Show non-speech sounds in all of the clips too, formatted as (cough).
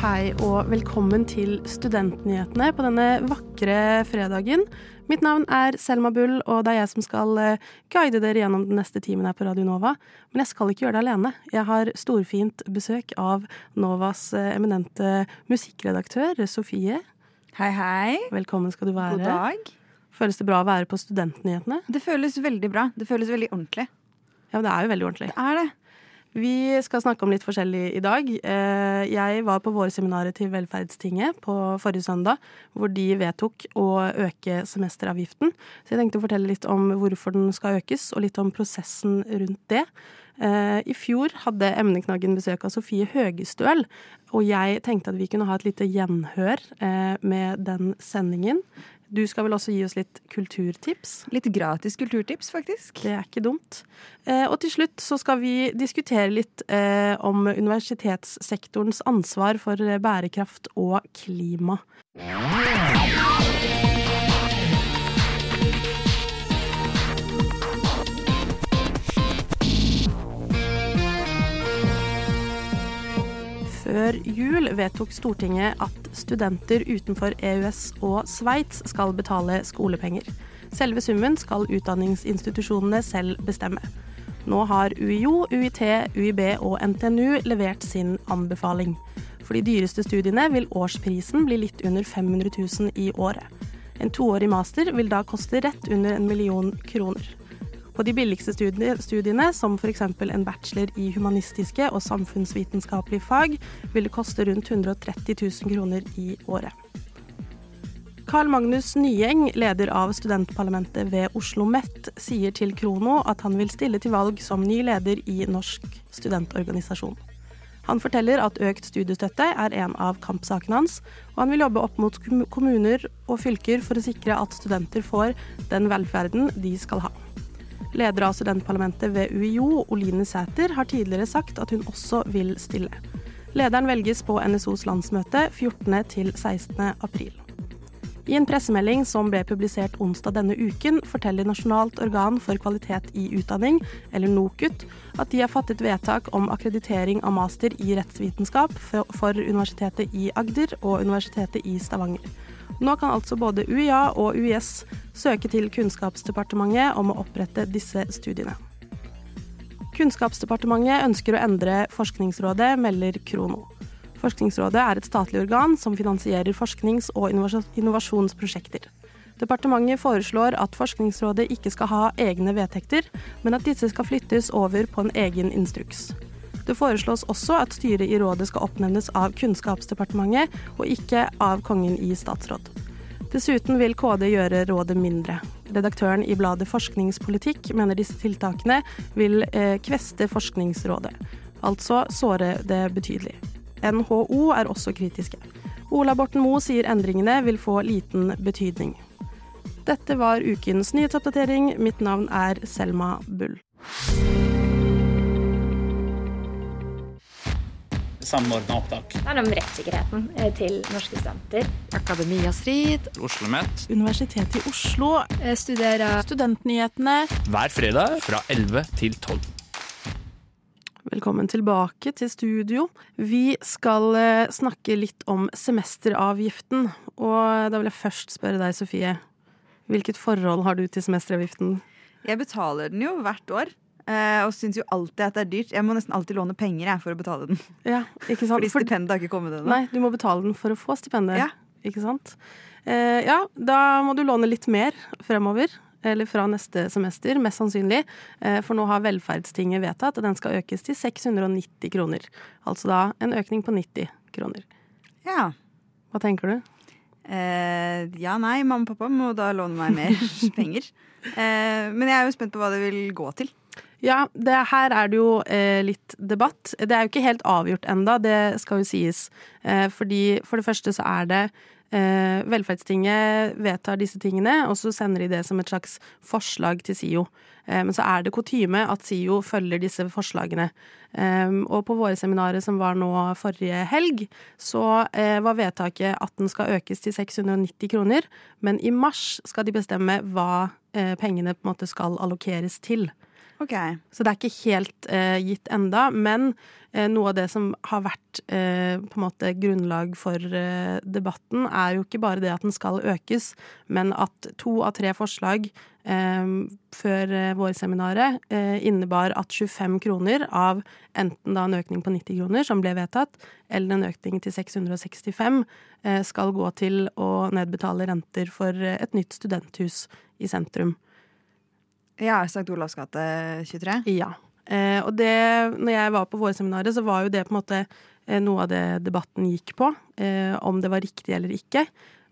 Hei og velkommen til Studentnyhetene på denne vakre fredagen. Mitt navn er Selma Bull, og det er jeg som skal eh, guide dere gjennom den neste timen her på Radio Nova. Men jeg skal ikke gjøre det alene. Jeg har storfint besøk av Novas eh, eminente musikkredaktør Sofie. Hei, hei. Velkommen skal du være. God dag. Føles det bra å være på Studentnyhetene? Det føles veldig bra. Det føles veldig ordentlig. Ja, men det er jo veldig ordentlig. Det er det. Vi skal snakke om litt forskjellig i dag. Eh, Jeg var på vårseminaret til Velferdstinget på forrige søndag, hvor de vedtok å øke semesteravgiften. Så jeg tenkte å fortelle litt om hvorfor den skal økes, og litt om prosessen rundt det. Eh, I fjor hadde emneknaggen besøk av Sofie Høgestøl, og jeg tenkte at vi kunne ha et lite gjenhør eh, med den sendingen. Du skal vel også gi oss litt kulturtips? Litt gratis kulturtips, faktisk. Det er ikke dumt. Eh, og til slutt så skal vi diskutere litt eh, om universitetssektorens ansvar for eh, bærekraft og klima. Før jul vedtok Stortinget at studenter utenfor EØS og Sveits skal betale skolepenger. Selve summen skal utdanningsinstitusjonene selv bestemme. Nå har UiO, UiT, UiB og NTNU levert sin anbefaling. For de dyreste studiene vil årsprisen bli litt under 500 000 i året. En toårig master vil da koste rett under en million kroner. På de billigste studie- studiene, som f.eks. en bachelor i humanistiske og samfunnsvitenskapelige fag, vil det koste rundt 130 000 kroner i året. Carl Magnus Nyeng, leder av studentparlamentet ved Oslo MET, sier til Krono at han vil stille til valg som ny leder i Norsk studentorganisasjon. Han forteller at økt studiestøtte er en av kampsakene hans, og han vil jobbe opp mot kommuner og fylker for å sikre at studenter får den velferden de skal ha. Leder av studentparlamentet ved UiO, Oline Sæter, har tidligere sagt at hun også vil stille. Lederen velges på NSOs landsmøte 14. til 16. april. I en pressemelding som ble publisert onsdag denne uken, forteller Nasjonalt organ for kvalitet i utdanning, eller NOKUT, at de har fattet vedtak om akkreditering av master i rettsvitenskap for Universitetet i Agder og Universitetet i Stavanger. Nå kan altså både UiA og UiS søke til Kunnskapsdepartementet om å opprette disse studiene. Kunnskapsdepartementet ønsker å endre Forskningsrådet, melder Krono. Forskningsrådet er et statlig organ som finansierer forsknings- og innovasjonsprosjekter. Departementet foreslår at Forskningsrådet ikke skal ha egne vedtekter, men at disse skal flyttes over på en egen instruks. Det foreslås også at styret i rådet skal oppnevnes av Kunnskapsdepartementet, og ikke av Kongen i statsråd. Dessuten vil KD gjøre rådet mindre. Redaktøren i bladet Forskningspolitikk mener disse tiltakene vil eh, kveste Forskningsrådet, altså såre det betydelig. NHO er også kritiske. Ola Borten Moe sier endringene vil få liten betydning. Dette var ukens nyhetsoppdatering. Mitt navn er Selma Bull. Samordna opptak. Det er om rettssikkerheten eh, til norske studenter. Akademia Strid, OsloMet. Universitetet i Oslo. studerer Studentnyhetene. hver fredag fra 11 til 12. Velkommen tilbake til studio. Vi skal eh, snakke litt om semesteravgiften. Og da vil jeg først spørre deg, Sofie. Hvilket forhold har du til semesteravgiften? Jeg betaler den jo hvert år. Eh, Og syns jo alltid at det er dyrt. Jeg må nesten alltid låne penger jeg, for å betale den. (laughs) Ja, ikke sant? Fordi For- stipendet har ikke kommet ennå. Nei, du må betale den for å få stipendet. Ja. Ikke sant? Eh, ja, da må du låne litt mer fremover. Eller fra neste semester, mest sannsynlig. Eh, for nå har Velferdstinget vedtatt at den skal økes til 690 kroner. Altså da en økning på 90 kroner. Ja. Hva tenker du? Eh, ja, nei, mamma og pappa må da låne meg mer (laughs) penger. Eh, men jeg er jo spent på hva det vil gå til. Ja, det, her er det jo eh, litt debatt. Det er jo ikke helt avgjort enda, det skal jo sies. Eh, fordi for det første så er det Eh, velferdstinget vedtar disse tingene, og så sender de det som et slags forslag til SIO. Eh, men så er det kutyme at SIO følger disse forslagene. Eh, og på våre seminarer som var nå forrige helg, så eh, var vedtaket at den skal økes til 690 kroner. Men i mars skal de bestemme hva eh, pengene på en måte skal allokeres til. Ok. Så det er ikke helt eh, gitt enda, men eh, noe av det som har vært eh, på en måte grunnlag for eh, debatten, er jo ikke bare det at den skal økes, men at to av tre forslag eh, før eh, vårseminaret innebar at 25 kroner av enten da en økning på 90 kroner, som ble vedtatt, eller en økning til 665, eh, skal gå til å nedbetale renter for et nytt studenthus i sentrum. Ja, St. Olavs gate 23. Ja. Eh, og det, når jeg var på vårseminaret, så var jo det på en måte eh, noe av det debatten gikk på. Eh, om det var riktig eller ikke.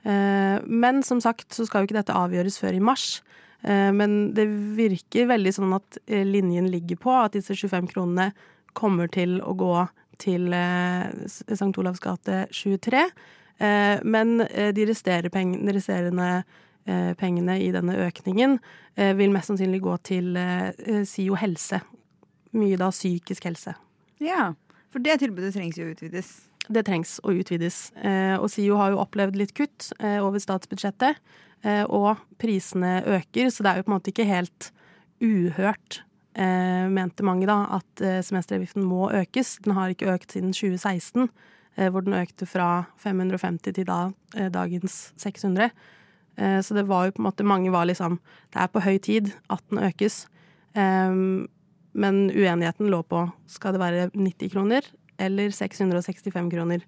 Eh, men som sagt så skal jo ikke dette avgjøres før i mars. Eh, men det virker veldig sånn at eh, linjen ligger på at disse 25 kronene kommer til å gå til St. Olavs gate 23. Eh, men de, resterende pengene, pengene i denne økningen eh, vil mest sannsynlig gå til eh, SIO helse. Mye da psykisk helse. Ja, for det tilbudet trengs jo utvides. Det trengs å utvides. Eh, og SIO har jo opplevd litt kutt eh, over statsbudsjettet, eh, og prisene øker, så det er jo på en måte ikke helt uhørt, eh, mente mange da, at eh, semesteravgiften må økes. Den har ikke økt siden 2016, eh, hvor den økte fra 550 til da eh, dagens 600. Eh, så det var jo på en måte Mange var liksom Det er på høy tid at den økes. Men uenigheten lå på skal det være 90 kroner eller 665 kroner.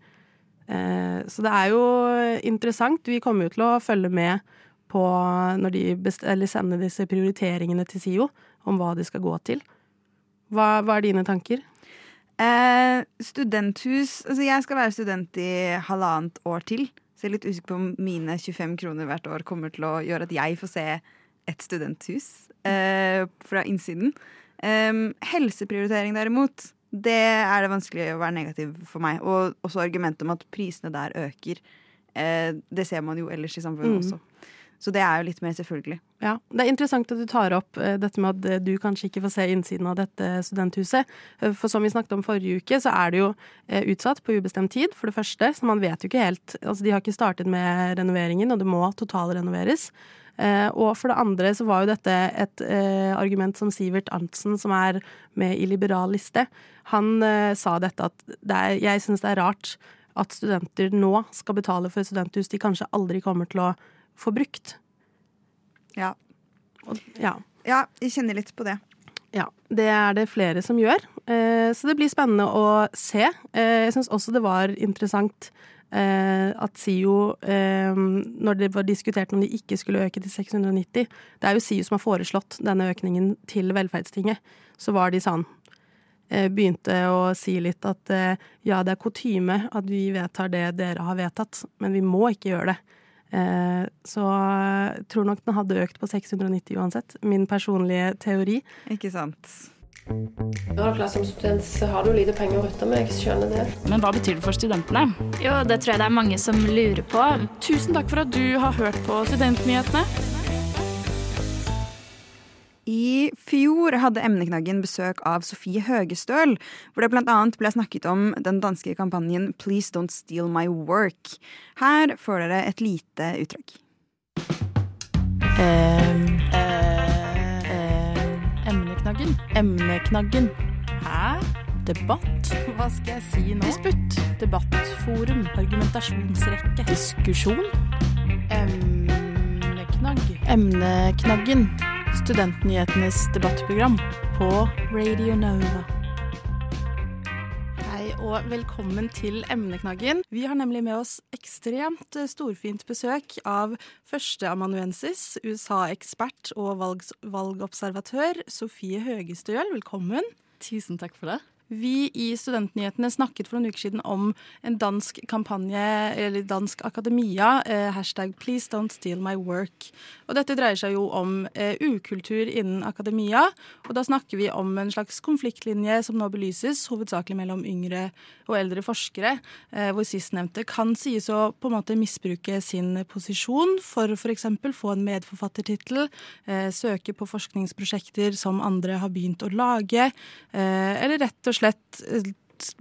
Eh, så det er jo interessant. Vi kommer jo til å følge med på når de eller sender disse prioriteringene til SIO, om hva de skal gå til. Hva, hva er dine tanker? Eh, studenthus Altså, jeg skal være student i halvannet år til. Så jeg er litt usikker på om mine 25 kroner hvert år kommer til å gjøre at jeg får se et studenthus eh, fra innsiden. Um, helseprioritering derimot, det er det vanskelig å være negativ for meg. Og også argumentet om at prisene der øker. Eh, det ser man jo ellers i samfunnet Mm. også. Så det er jo litt mer selvfølgelig. Ja, Det er interessant at du tar opp eh, dette med at eh, du kanskje ikke får se innsiden av dette studenthuset. Eh, For som vi snakket om forrige uke, så er det jo utsatt på ubestemt tid, for det første. Så man vet jo ikke helt Altså, de har ikke startet med renoveringen, og det må totalrenoveres. Og for det andre så var jo dette et argument som Sivert Arntzen, som er med i Liberal liste, han sa dette at det er, jeg syns det er rart at studenter nå skal betale for et studenthus de kanskje aldri kommer til å få brukt. Ja. Og, ja. ja, jeg kjenner litt på det. Ja, det er det flere som gjør. Eh, så det blir spennende å se. Eh, jeg syns også det var interessant eh, at SIO, når det var diskutert om de ikke skulle øke til 690 Det er jo SIO som har foreslått denne økningen til Velferdstinget. Så var de sånn Begynte å si litt at ja, det er kutyme at vi vedtar det dere har vedtatt, men vi må ikke gjøre det. Eh, så jeg tror nok den hadde økt på 690 uansett. Min personlige teori. Ikke sant? Ja, klart Som student så har du lite penger å rutte med, jeg skjønner det. Men hva betyr det for studentene? Jo, det tror jeg det er mange som lurer på. Tusen takk for at du har hørt på Studentnyhetene. I fjor hadde emneknaggen besøk av Sofie Høgestøl, hvor det annet ble snakket om den danske kampanjen Please Don't Steal My Work. Her får dere et lite utdrag. Emneknaggen. Emneknaggen. Hæ? Debatt? Hva skal jeg si nå? Disputt. Debattforum. Argumentasjonsrekke. Diskusjon. Emneknagg. Emneknaggen. Studentnyhetenes debattprogram på Radio Nova. Hei og velkommen til Emneknaggen. Vi har nemlig med oss ekstremt storfint besøk av førsteamanuensis, USA-ekspert og valg valgobservatør Sofie Høgestøl. Velkommen. Tusen takk for det. Vi i Studentnyhetene snakket for noen uker siden om en dansk kampanje, eller dansk akademia, eh, hashtag 'please don't steal my work'. Og dette dreier seg jo om eh, ukultur innen akademia. Og da snakker vi om en slags konfliktlinje som nå belyses, hovedsakelig mellom yngre og eldre forskere, eh, hvor sistnevnte kan sies å på en måte misbruke sin posisjon for f.eks. få en medforfattertittel, søke på forskningsprosjekter som andre har begynt å lage, eller rett og slett eh,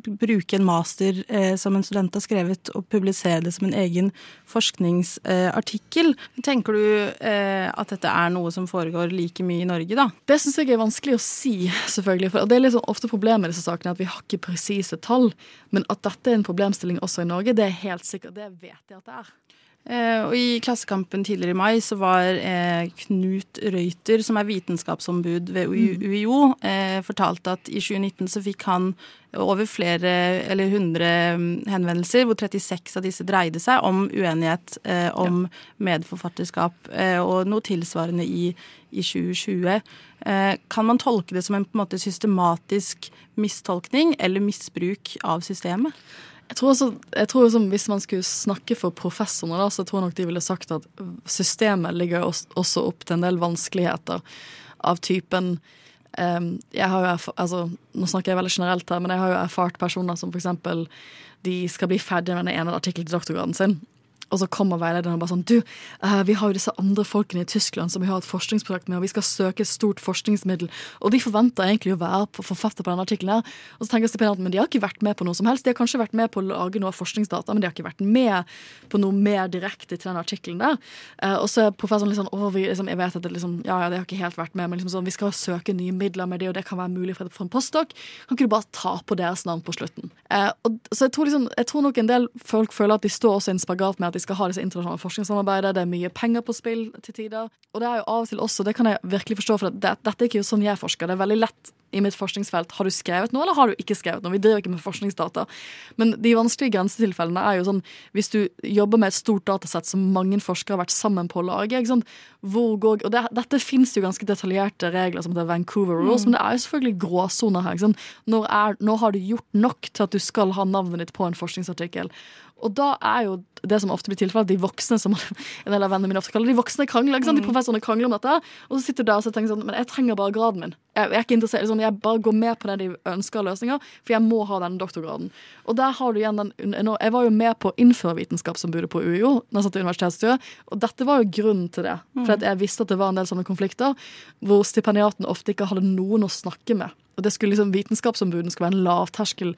bruke en master eh, som en student har skrevet, og publisere det som en egen forskningsartikkel. Eh, Tenker du eh, at dette er noe som foregår like mye i Norge, da? Det syns jeg er vanskelig å si, selvfølgelig. For det er liksom ofte problemet med disse sakene at vi har ikke presise tall. Men at dette er en problemstilling også i Norge, det er helt sikkert. Det vet jeg at det er. Eh, og I Klassekampen tidligere i mai så var eh, Knut Røyter, som er vitenskapsombud ved UiO, eh, fortalte at i 2019 så fikk han over flere, eller 100 henvendelser, hvor 36 av disse dreide seg om uenighet eh, om medforfatterskap, eh, og noe tilsvarende i, i 2020. Eh, kan man tolke det som en, på en måte systematisk mistolkning eller misbruk av systemet? Jeg tror, også, jeg tror også, Hvis man skulle snakke for professorene, da, så tror jeg nok de ville sagt at systemet ligger også opp til en del vanskeligheter av typen um, jeg har jo altså, Nå snakker jeg veldig generelt her, men jeg har jo erfart personer som f.eks. de skal bli ferdig med den ene artikkelen til doktorgraden sin. Og så kommer veilederen og bare sånn Du, uh, vi har jo disse andre folkene i Tyskland som vi har et forskningsprosjekt med, og vi skal søke et stort forskningsmiddel. Og de forventer egentlig å være forfatter på denne artikkelen her. Og så tenker stipendiaten men de har ikke vært med på noe som helst. De har kanskje vært med på å lage noe forskningsdata, men de har ikke vært med på noe mer direkte til den artikkelen der. Uh, og så er professoren litt sånn Å, liksom, jeg vet at det liksom Ja, ja, det har ikke helt vært med, men liksom sånn, vi skal søke nye midler med det, og det kan være mulig for, en postdok. Kan ikke du bare ta på deres navn på slutten? Uh, og, så jeg tror, liksom, jeg tror nok en del folk føler at de står også i en spagat med at de skal ha disse internasjonale forskningssamarbeidet. Det er mye penger på spill til tider. Og det er jo av og til også, det kan jeg virkelig forstå, for det, dette er ikke jo sånn jeg forsker. Det er veldig lett i mitt forskningsfelt. Har du skrevet noe, eller har du ikke skrevet noe? Vi driver ikke med forskningsdata. Men de vanskelige grensetilfellene er jo sånn hvis du jobber med et stort datasett som mange forskere har vært sammen på å lage. ikke sant? Hvor går, og det, Dette fins jo ganske detaljerte regler som heter Vancouver Rules, mm. men det er jo selvfølgelig gråsoner her. ikke sant? Når, er, når har du gjort nok til at du skal ha navnet ditt på en forskningsartikkel? Og da er jo det som ofte blir tilfellet, de voksne som en del av vennene mine ofte kaller de voksne krangler. ikke sant? De mm. professorene krangler om dette. Og så sitter du der og så tenker sånn Men jeg trenger bare graden min. Jeg, jeg er ikke interessert, liksom, jeg bare går med på det de ønsker av løsninger, for jeg må ha denne doktorgraden. Og der har du igjen den Jeg var jo med på å innføre vitenskapsombudet på UiO, når jeg satt i universitetsstyret, og dette var jo grunnen til det. For jeg visste at det var en del sånne konflikter hvor stipendiaten ofte ikke hadde noen å snakke med. Og det skulle liksom Vitenskapsombudene skulle være en lavterskel,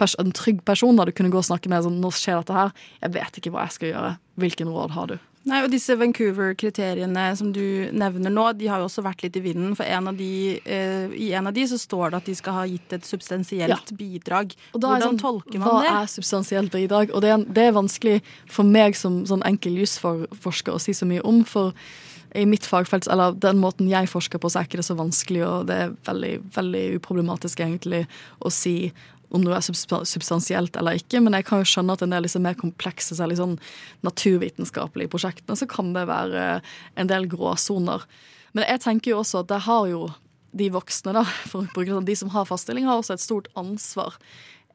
en trygg person da du kunne gå og snakke med. sånn, nå skjer dette her, Jeg vet ikke hva jeg skal gjøre. Hvilken råd har du? Nei, og Disse Vancouver-kriteriene som du nevner nå, de har jo også vært litt i vinden. For en de, eh, i en av de så står det at de skal ha gitt et substansielt ja. bidrag. Hvordan sånn, tolker man hva det? Hva er substansielt bidrag? Og det er, det er vanskelig for meg som sånn enkel jusforsker å si så mye om. for i mitt fagfelt, eller den måten jeg forsker på, så er ikke det så vanskelig, og det er veldig, veldig uproblematisk egentlig å si om noe er substansielt eller ikke, men jeg kan jo skjønne at en del liksom mer komplekse, særlig sånn naturvitenskapelige prosjektene, så kan det være en del gråsoner. Men jeg tenker jo også at det har jo de voksne, da, (laughs) for å bruke sånn, de som har fast stilling, har også et stort ansvar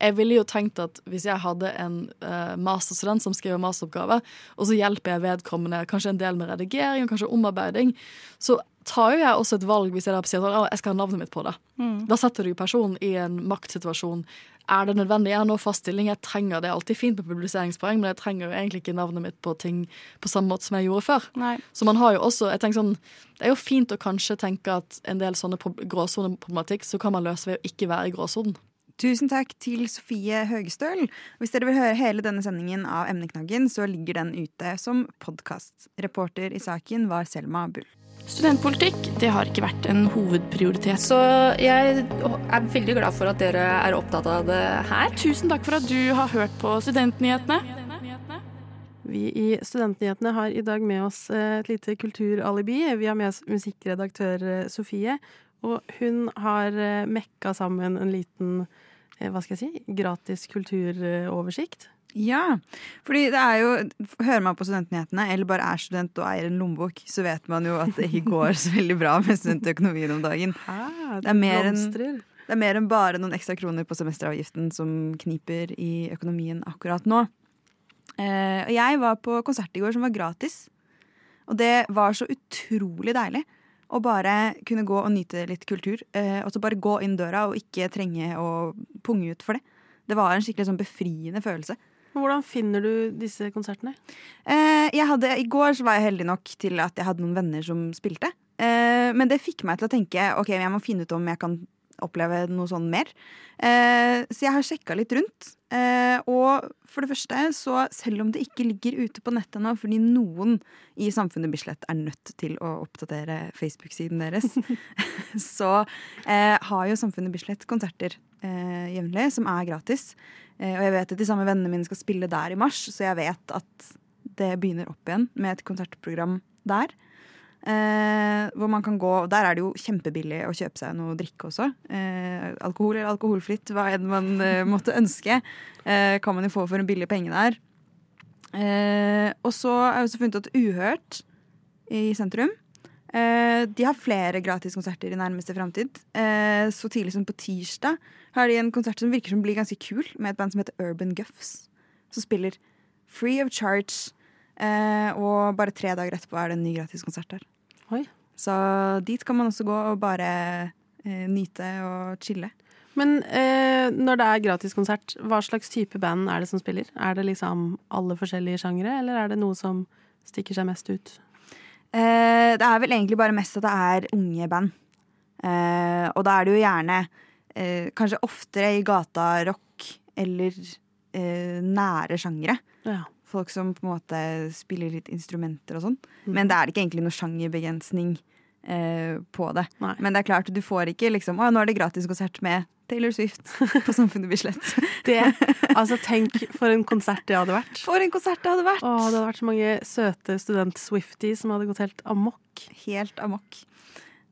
jeg ville jo tenkt at hvis jeg hadde en uh, masterstudent som skriver masteroppgave, og så hjelper jeg vedkommende kanskje en del med redigering og kanskje omarbeiding, så tar jo jeg også et valg hvis jeg da sier at jeg skal ha navnet mitt på det. Mm. Da setter du personen i en maktsituasjon. Er det nødvendig? Jeg har nå fast stilling, jeg trenger det. er alltid fint med publiseringspoeng, men jeg trenger jo egentlig ikke navnet mitt på ting på samme måte som jeg gjorde før. Nei. Så man har jo også, jeg tenker sånn, Det er jo fint å kanskje tenke at en del sånne gråsoneproblematikk så kan man løse ved å ikke være i gråsonen. Tusen takk til Sofie Høgestøl. Hvis dere vil høre hele denne sendingen av Emneknaggen, så ligger den ute som podkast. Reporter i saken var Selma Bull. Studentpolitikk det har ikke vært en hovedprioritet. Så jeg er veldig glad for at dere er opptatt av det her. Tusen takk for at du har hørt på Studentnyhetene. Vi i Studentnyhetene har i dag med oss et lite kulturalibi. Vi har med oss musikkredaktør Sofie. Og hun har mekka sammen en liten Eh, hva skal jeg si, gratis kulturoversikt. Ja, fordi det er jo Hører man på Studentnyhetene eller bare er student og eier en lommebok, så vet man jo at det ikke går så veldig bra med studentøkonomien om dagen. Hæ, det, det er mer enn Det er mer enn bare noen ekstra kroner på semesteravgiften som kniper i økonomien akkurat nå. Eh, og jeg var på konsert i går som var gratis. Og det var så utrolig deilig å bare kunne gå og nyte litt kultur. Eh, og så bare gå inn døra og ikke trenge å punge ut for det. Det var en skikkelig sånn befriende følelse. Hvordan finner du disse konsertene? Eh, jeg hadde, I går så var jeg heldig nok til at jeg hadde noen venner som spilte. Eh, men det fikk meg til å tenke ok, jeg må finne ut om jeg kan oppleve noe sånn mer. Eh, så jeg har sjekka litt rundt. Eh, og for det første, så selv om det ikke ligger ute på nettet nå fordi noen i Samfunnet Bislett er nødt til å oppdatere Facebook-siden deres, (laughs) (laughs) så eh, har jo Samfunnet Bislett konserter eh, jevnlig som er gratis. Eh, og jeg vet at de samme vennene mine skal spille der i mars, så jeg vet at det begynner opp igjen med et konsertprogram der. Eh, hvor man kan gå, Der er det jo kjempebillig å kjøpe seg noe drikke også. Eh, alkohol eller alkoholfritt, hva enn man eh, (laughs) måtte ønske, eh, kan man jo få for en billig penge der. Eh, og så har jeg også funnet at Uhørt i sentrum De har flere gratiskonserter i nærmeste framtid. så tidlig som på tirsdag har de en konsert som virker som blir ganske kul, med et band som heter Urban Guffs. Som spiller free of charge. og bare tre dager etterpå er det en ny gratiskonsert der. Oi. Så dit kan man også gå og bare eh, nyte og chille. Men eh, når det er gratiskonsert, hva slags type band er det som spiller? Er det liksom alle forskjellige sjangere, eller er det noe som stikker seg mest ut? Eh, det er vel egentlig bare mest at det er unge band. Eh, og da er det jo gjerne eh, kanskje oftere i gata rock eller eh, nære sjangere. Ja. Folk som på en måte spiller litt instrumenter og sånn. Men det er ikke egentlig noe sjangerbegrensning eh, på det. Nei. Men det er klart, du får ikke liksom Å, nå er det gratiskonsert med Taylor Swift på Samfunnet Bislett. Det, altså Tenk for en konsert det hadde vært. For en konsert det hadde vært! Åh, det hadde vært så mange søte student-swifties som hadde gått helt amok. Helt amok.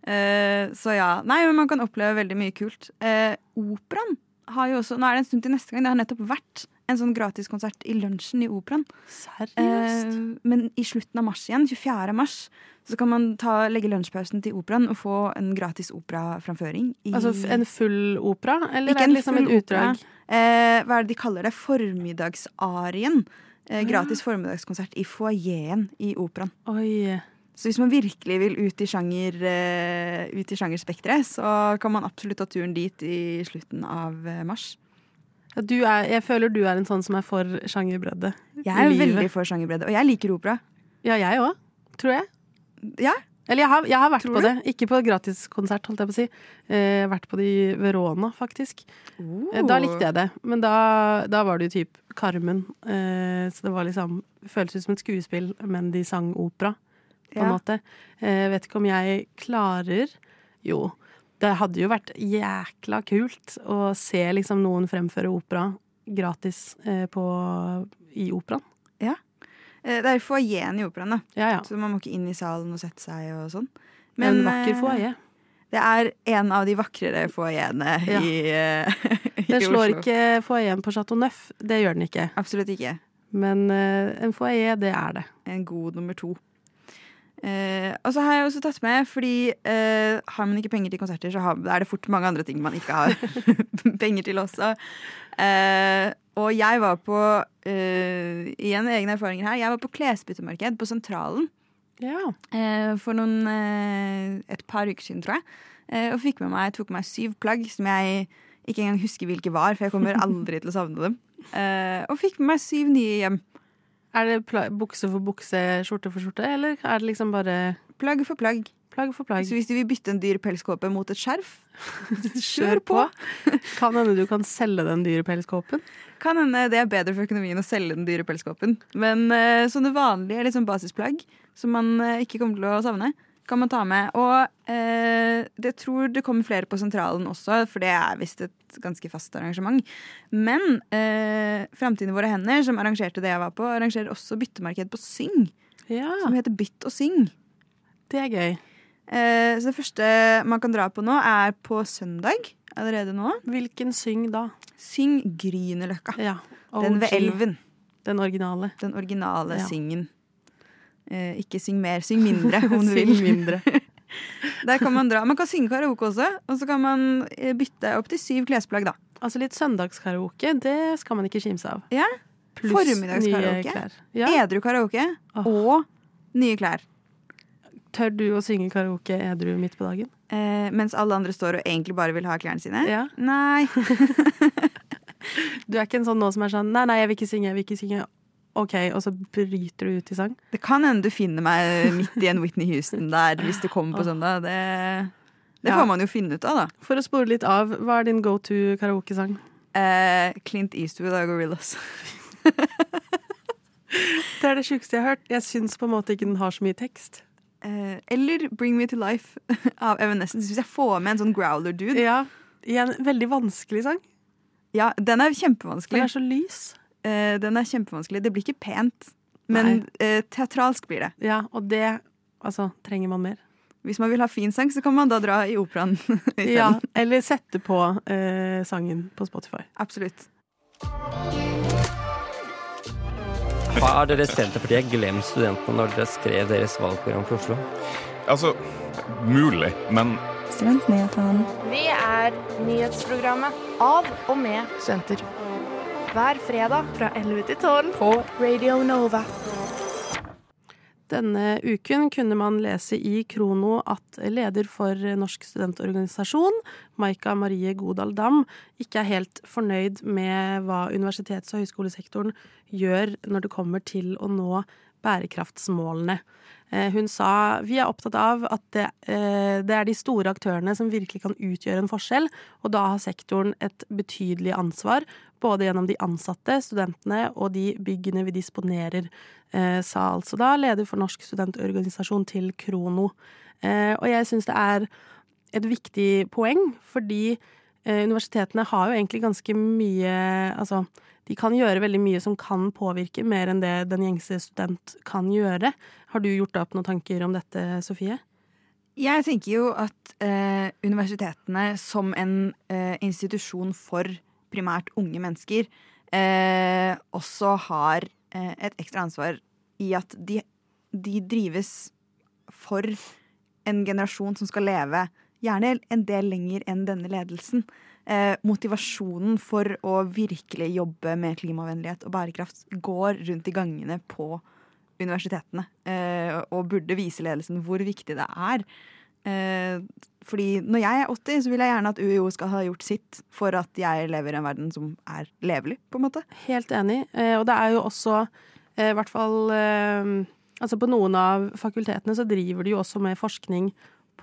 Uh, så ja. Nei, men man kan oppleve veldig mye kult. Uh, Operaen har jo også Nå er det en stund til neste gang. Det har nettopp vært en sånn gratiskonsert i lunsjen i Operaen. Eh, men i slutten av mars igjen, 24. mars, så kan man ta, legge lunsjpausen til Operaen og få en gratis operaframføring. altså en full opera, eller Ikke en liksom en full opera. utdrag? Eh, hva er det de kaller det? Formiddagsarien. Eh, gratis formiddagskonsert i foajeen i Operaen. Oi. Så hvis man virkelig vil ut i, sjanger, uh, ut i sjangerspekteret, så kan man absolutt ta turen dit i slutten av eh, mars. Ja, du er, jeg føler du er en sånn som er for sjangerbredde. Jeg er veldig for sjangerbredde, og jeg liker opera. Ja, jeg òg, tror jeg. Ja, Eller jeg har, jeg har vært Tror på du? det. Ikke på gratiskonsert, holdt jeg på å si. Eh, vært på det i Verona, faktisk. Eh, Da likte jeg det. Men da, da var det jo typ Carmen. Eh, så det var liksom Føltes ut som et skuespill, men de sang opera, på en måte. Eh, vet ikke om jeg klarer Jo. Det hadde jo vært jækla kult å se liksom noen fremføre opera gratis eh, på, i operaen. Ja. Det er foajeen i operaen, da. Ja, ja. Så man må ikke inn i salen og sette seg og sånn. en vakker eh, foajé. Det er en av de vakrere foajeene Ja. i, eh, (laughs) i Den slår Oslo. ikke foajeen på Chateau Neuf. Det gjør den ikke. Absolutt ikke. Men uh, en foajé, det er det. En god nummer to. Eh, og så har jeg også tatt med, fordi eh, har man ikke penger til konserter, så har, er det fort mange andre ting man ikke har (laughs) penger til også. Eh, og jeg var på eh, Igjen egne erfaringer her. Jeg var på klesbyttemarked på Sentralen Ja. eh, for noen eh, et par uker siden, tror jeg. Eh, og fikk med meg, tok med meg syv plagg som jeg ikke engang husker hvilke var, for jeg kommer aldri til å savne dem. Eh, og fikk med meg syv nye hjem. Er det bukse for bukse, skjorte for skjorte, eller er det liksom bare Plagg for plagg. plagg for plagg? Så hvis du vil bytte en dyr pelskåpe mot et skjerf, (laughs) Kjør på! (laughs) Kan hende du kan selge den dyre pelskåpen. kan hende det er bedre for økonomien å selge den dyre pelskåpen. Men uh, sånne vanlige liksom basisplagg som man uh, ikke kommer til å savne, kan man ta med. Og eh, det tror det kommer flere på Sentralen også, for det er visst et ganske fast arrangement. Men eh, Framtiden i våre hender, som arrangerte det jeg var på, arrangerer også byttemarked på Syng, Ja, som heter Bytt og syng. det er gøy. Eh, så det første man kan dra på nå, er på søndag allerede nå. Hvilken syng da? Syng Grünerløkka. Ja. Den ved elven. Den originale. Den originale Ja. syngen. Eh, ikke syng mer, syng mindre, om du (laughs) vil. mindre. (laughs) Der kan man dra. Man kan synge karaoke også, og så kan man eh, bytte opp til syv klesplagg, da. Altså litt søndagskaraoke, det skal man ikke kimse av. Ja. Formiddagskaraoke. Ja. Edru karaoke oh. og nye klær. Tør du å synge karaoke edru midt på dagen? Eh, mens alle andre står og egentlig bare vil ha klærne sine. Ja. Nei. (laughs) Du er ikke en sånn nå som er sånn Nei, nei, jeg vil ikke synge, jeg vil ikke synge. OK, og så bryter du ut i sang? Det kan hende du finner meg midt i en Whitney Houston der hvis det kommer på søndag. Det, det Ja. får man jo finne ut av, da. For å spore litt av, hva er din go to karaokesang? Eh, Clint Eastwood av Gorillas. (laughs) Det er det sjukeste jeg har hørt. Jeg syns på en måte ikke den har så mye tekst. Eh, eller Bring Me To Life (laughs) av Evanescence. Hvis jeg får med en sånn growler-dude. Ja, i en veldig vanskelig sang. Ja, den er kjempevanskelig. Den er så lys. Eh, den er kjempevanskelig. Det blir ikke pent, men eh, teatralsk blir det. Ja, og det altså, trenger man mer. Hvis man vil ha fin sang, så kan man da dra i operaen. (laughs) Ja, eller sette på eh, sangen på Spotify. Absolutt. Har dere Senterpartiet glemt studentene når dere skrev deres valgprogram for Oslo? Altså, mulig, men Studentnyhetene. Vi er nyhetsprogrammet av og med studenter. Hver fredag fra 11 til 12 på Radio Nova. Denne uken kunne man lese i Krono at leder for Norsk studentorganisasjon, Maika Marie Godal Dam, ikke er helt fornøyd med hva universitets- og høyskolesektoren gjør når det kommer til å nå bærekraftsmålene. Eh, Hun sa vi er opptatt av at det, eh, det er de store aktørene som virkelig kan utgjøre en forskjell, og da har sektoren et betydelig ansvar, både gjennom de ansatte, studentene og de byggene vi disponerer, eh, sa altså da leder for Norsk studentorganisasjon til Krono. Og jeg syns det er et viktig poeng, fordi universitetene har jo egentlig ganske mye Altså, de kan gjøre veldig mye som kan påvirke mer enn det den gjengse student kan gjøre. Har du gjort deg opp noen tanker om dette, Sofie? Jeg tenker jo at eh, universitetene som en eh, institusjon for primært unge mennesker eh, også har eh, et ekstra ansvar i at de, de drives for en generasjon som skal leve gjerne en del lenger enn denne ledelsen. Eh, motivasjonen for å virkelig jobbe med klimavennlighet og bærekraft går rundt i gangene på universitetene, eh, og burde vise ledelsen hvor viktig det er. Eh, fordi når jeg er 80, så vil jeg gjerne at UiO skal ha gjort sitt for at jeg lever i en verden som er levelig, på en måte. Helt enig. Eh, og det er jo også, eh, i hvert fall eh, Altså på noen av fakultetene så driver de jo også med forskning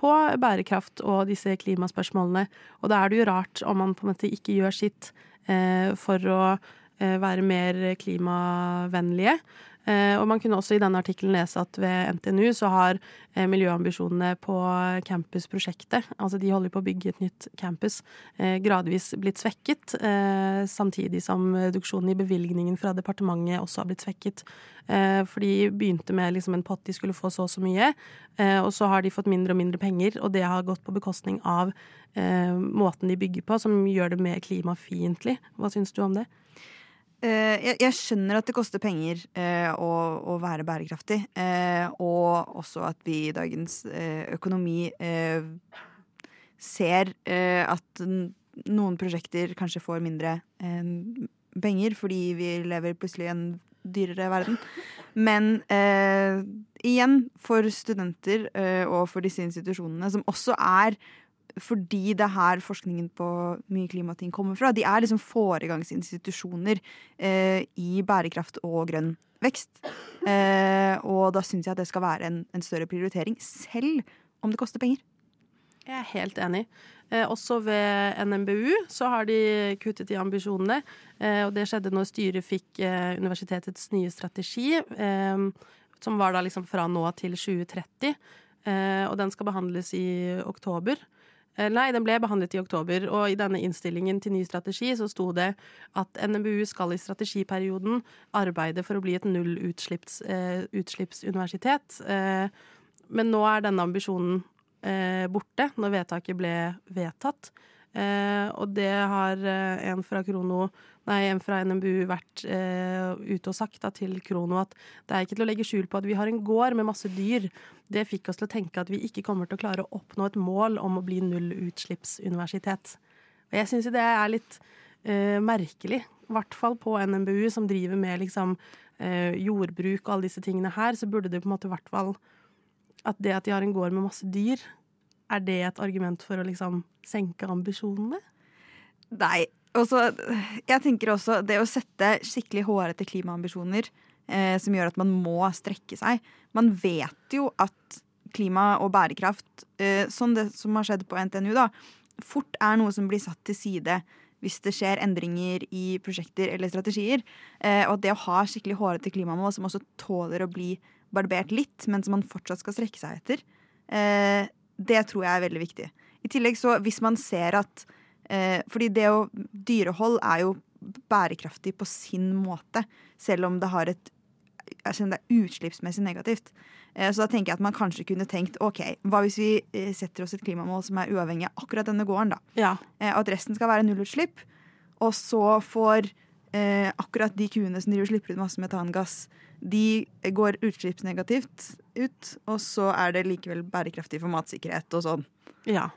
på bærekraft og disse klimaspørsmålene. Og da er det jo rart om man på en måte ikke gjør sitt eh, for å eh, være mer klimavennlige. Eh, og man kunne også i denne artikkelen lese at ved NTNU så har eh, miljøambisjonene på campusprosjektet, altså de holder på å bygge et nytt campus, eh, gradvis blitt svekket. Samtidig som reduksjonen i bevilgningen fra departementet også har blitt svekket. For de begynte med liksom en pott de skulle få så og så mye, og så har de fått mindre og mindre penger, og det har gått på bekostning av måten de bygger på, som gjør det mer klimafiendtlig. Hva syns du om det? Eh, jeg, jeg skjønner at det koster penger eh, å, å være bærekraftig, eh, og også at vi i dagens eh, økonomi eh, ser eh, at noen prosjekter kanskje får mindre penger fordi vi lever plutselig i en dyrere verden. Men igjen, for studenter og for disse institusjonene, som også er fordi det er her forskningen på mye klimating kommer fra. De er liksom foregangsinstitusjoner eh, i bærekraft og grønn vekst. Eh, og da syns jeg at det skal være en, en større prioritering, selv om det koster penger. Jeg er helt enig. Eh, også ved NMBU så har de kuttet i ambisjonene. Eh, og det skjedde når styret fikk eh, universitetets nye strategi, eh, som var da liksom fra nå til 2030. Eh, og den skal behandles i oktober. Eh, Nei, den ble behandlet i oktober, og i denne innstillingen til ny strategi så sto det at NMBU skal i strategiperioden arbeide for å bli et nullutslippsuniversitet. Eh, men nå er denne ambisjonen eh, borte, når vedtaket ble vedtatt. Eh, og det har eh, en fra Krono Nei, en fra NMBU vært eh, ute og sagt da, til Krono at det er ikke til å legge skjul på at vi har en gård med masse dyr. Det fikk oss til å tenke at vi ikke kommer til å klare å oppnå et mål om å bli nullutslippsuniversitet. Og jeg syns jo det er litt eh, merkelig. I hvert fall på NMBU, som driver med liksom, eh, jordbruk og alle disse tingene her, så burde det på en måte i hvert fall At det at de har en gård med masse dyr, er det et argument for å liksom senke ambisjonene? Nei. Også, jeg tenker også det å sette skikkelig hårete klimaambisjoner eh, som gjør at man må strekke seg. Man vet jo at klima og bærekraft, eh, sånn det som har skjedd på NTNU, da, fort er noe som blir satt til side hvis det skjer endringer i prosjekter eller strategier. Eh, og at det å ha skikkelig hårete klimamål som også tåler å bli barbert litt, men som man fortsatt skal strekke seg etter, eh, det tror jeg er veldig viktig. I tillegg så hvis man ser at eh, Fordi det å Dyrehold er jo bærekraftig på sin måte, selv om det har et jeg om det er utslippsmessig negativt. Eh, så da tenker jeg at man kanskje kunne tenkt OK, hva hvis vi eh, setter oss et klimamål som er uavhengig av akkurat denne gården, da. Ja. Eh, at resten skal være nullutslipp. Og så får eh, akkurat de kuene som driver slipper ut masse metangass, de går utslippsnegativt ut, og så er det likevel bærekraftig for matsikkerhet og sånn. Ja.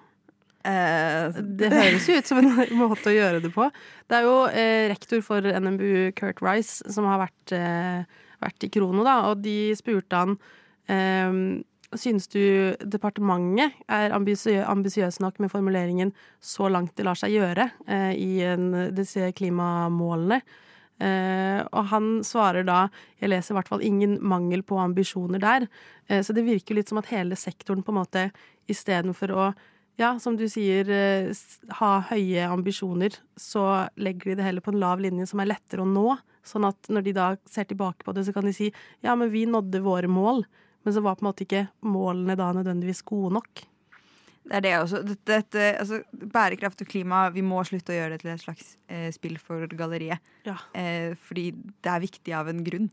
Eh, Det høres jo ut som en (laughs) måte å gjøre det på. Det er jo eh, rektor for NMBU, Kurt Rice, som har vært, eh, vært i Krono, da, og de spurte han eh, Syns du departementet er ambisiø- ambisiøs nok med formuleringen 'så langt det lar seg gjøre' eh, i en, disse klimamålene? Eh, og han svarer da 'jeg leser i hvert fall ingen mangel på ambisjoner der'. Eh, så det virker litt som at hele sektoren på en måte istedenfor å ja, som du sier, eh, ha høye ambisjoner, så legger de det heller på en lav linje som er lettere å nå. Sånn at når de da ser tilbake på det, så kan de si ja, men vi nådde våre mål. Men så var på en måte ikke målene da nødvendigvis gode nok. Det er det også. Dette, dette, altså, bærekraft og klima, vi må slutte å gjøre det til et slags eh, spill for galleriet. Ja. Eh, fordi det er viktig av en grunn.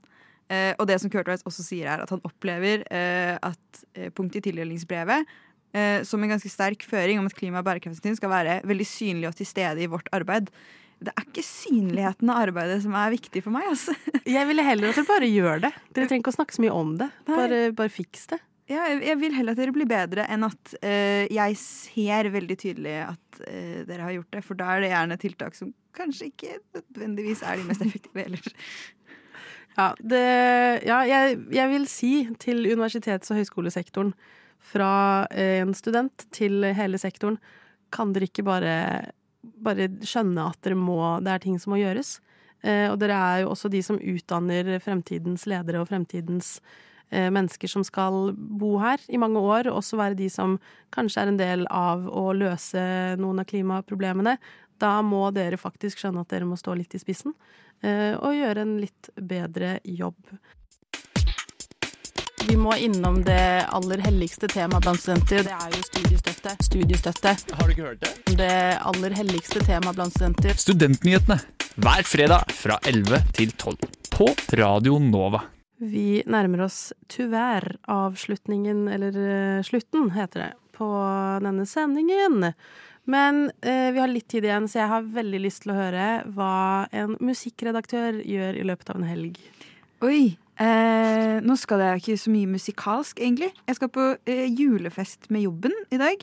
Eh, og det som Kurt Rice også sier, er at han opplever eh, at eh, punktet i tildelingsbrevet eh, som en ganske sterk føring om at klima- og bærekraftsteam skal være veldig synlig og til stede i vårt arbeid. Det er ikke synligheten av arbeidet som er viktig for meg. Altså. Jeg ville heller at dere bare gjør det. Dere trenger ikke å snakke så mye om det. Bare, bare fiks det. Ja, jeg, vil heller at dere blir bedre enn at uh, jeg ser veldig tydelig at uh, dere har gjort det. For da er det gjerne tiltak som kanskje ikke nødvendigvis er de mest effektive heller. (laughs) Ja, det, ja jeg, jeg vil si til universitets- og høyskolesektoren, fra en student til hele sektoren, kan dere ikke bare, bare skjønne at må, det er ting som må gjøres? Uh, og dere er jo også de som utdanner fremtidens ledere og fremtidens eh, mennesker som skal bo her i mange år, og også være de som kanskje er en del av å løse noen av klimaproblemene. Da må dere faktisk skjønne at dere må stå litt i spissen eh, og gjøre en litt bedre jobb. Vi må innom det aller helligste temaet blant studenter. Det er jo studiestøtte. Studiestøtte. Har du ikke hørt det? Det aller helligste temaet blant studenter. Studentnyhetene hver fredag fra 11 til 12 på Radio Nova. Vi nærmer oss tyvärr avslutningen, eller eh, slutten heter det, på denne sendingen. Men eh, vi har litt tid igjen, så jeg har veldig lyst til å høre hva en musikkredaktør gjør i løpet av en helg. Oi! Eh, nå skal jeg ikke så mye musikalsk, egentlig. Jeg skal på eh, julefest med jobben i dag.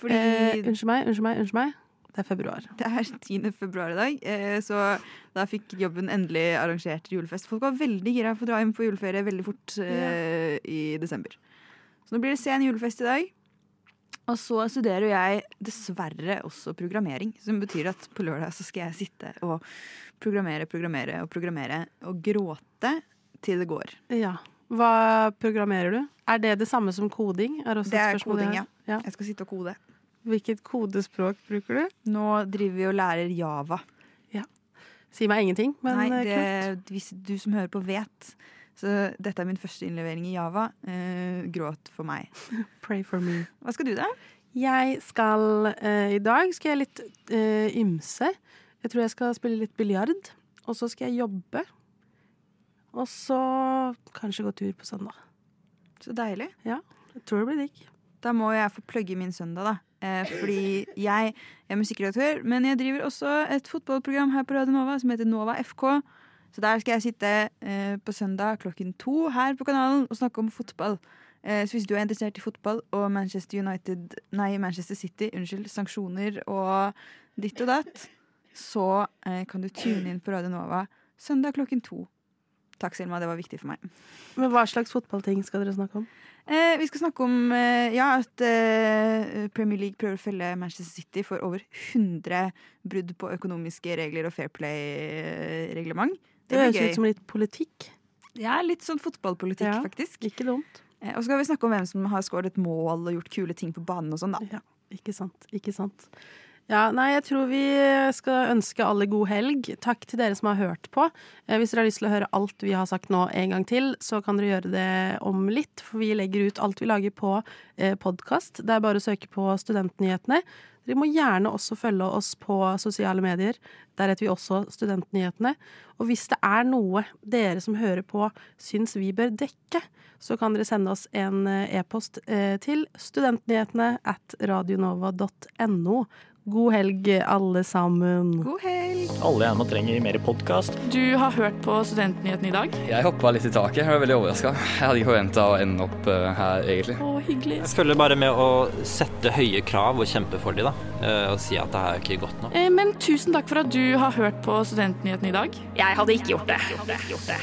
Fordi Eh, unnskyld meg, unnskyld meg, unnskyld meg. Det er februar. det er 10. februar i dag, eh, så da fikk jobben endelig arrangert julefest. Folk var veldig gira på å dra hjem på juleferie veldig fort eh, i desember. Så nå blir det sen julefest i dag. Og så studerer jeg dessverre også programmering, som betyr at på lørdag så skal jeg sitte og programmere, programmere og programmere og gråte til det går. Ja. Hva programmerer du? Er det det samme som koding? Er Det er koding, ja. ja. Jeg skal sitte og kode. Hvilket kodespråk bruker du? Nå driver vi og lærer Java. Ja. Si meg ingenting, men Nei, det, kult. hvis du som hører på vet. Så dette er min første innlevering i Java. Eh, gråt for meg. (laughs) Pray for me. Hva skal du, da? Jeg skal eh, I dag skal jeg litt eh, ymse. Jeg tror jeg skal spille litt biljard. Og så skal jeg jobbe. Og så kanskje gå tur på søndag. Så deilig. Ja, jeg tror det blir digg. Da må jeg få plugge min søndag, da. Eh, fordi jeg er musikkredaktør, men jeg driver også et fotballprogram her på Radio Nova som heter Nova FK. Så der skal jeg sitte eh, på søndag klokken to her på kanalen og snakke om fotball. Eh, så hvis du er interessert i fotball og Manchester United Nei, Manchester City, unnskyld, sanksjoner og ditt og datt, så kan du tune inn på Radio Nova søndag klokken to. Takk, Selma. Det var viktig for meg. Men hva slags fotballting skal dere snakke om? Eh, vi skal snakke om eh, ja, at eh, Premier League prøver å følge Manchester City for over 100 brudd på økonomiske regler og Fair Play-reglement. Det høres ut som litt politikk. Ja, litt sånn fotballpolitikk, Ja, faktisk. Ikke dumt. Eh, og så skal vi snakke om hvem som har skåret et mål og gjort kule ting på banen og sånn, da. Ja, ikke sant. Ikke sant. Ja, nei, jeg tror vi skal ønske alle god helg. Takk til dere som har hørt på. Eh, Hvis dere har lyst til å høre alt vi har sagt nå en gang til, så kan dere gjøre det om litt, for vi legger ut alt vi lager på eh, podkast. Det er bare å søke på Studentnyhetene. Dere må gjerne også følge oss på sosiale medier. Der heter vi også Studentnyhetene. Og hvis det er noe dere som hører på syns vi bør dekke, så kan dere sende oss en eh, e-post til studentnyhetene at radionova.no. God helg, alle sammen. God helg! Alle gjerne trenger mer podkast. Du har hørt på Studentnyhetene i dag? Jeg hoppa litt i taket. Jeg var veldig overraska. Jeg hadde ikke forventa å ende opp eh, her, egentlig. Å, hyggelig. Jeg følger bare med å sette høye krav og kjempe for dem, da. Eh, Og si at det her er ikke godt nok. Eh, Men tusen takk for at du har hørt på Studentnyhetene i dag. Jeg hadde ikke gjort det. Jeg hadde ikke Gjort det.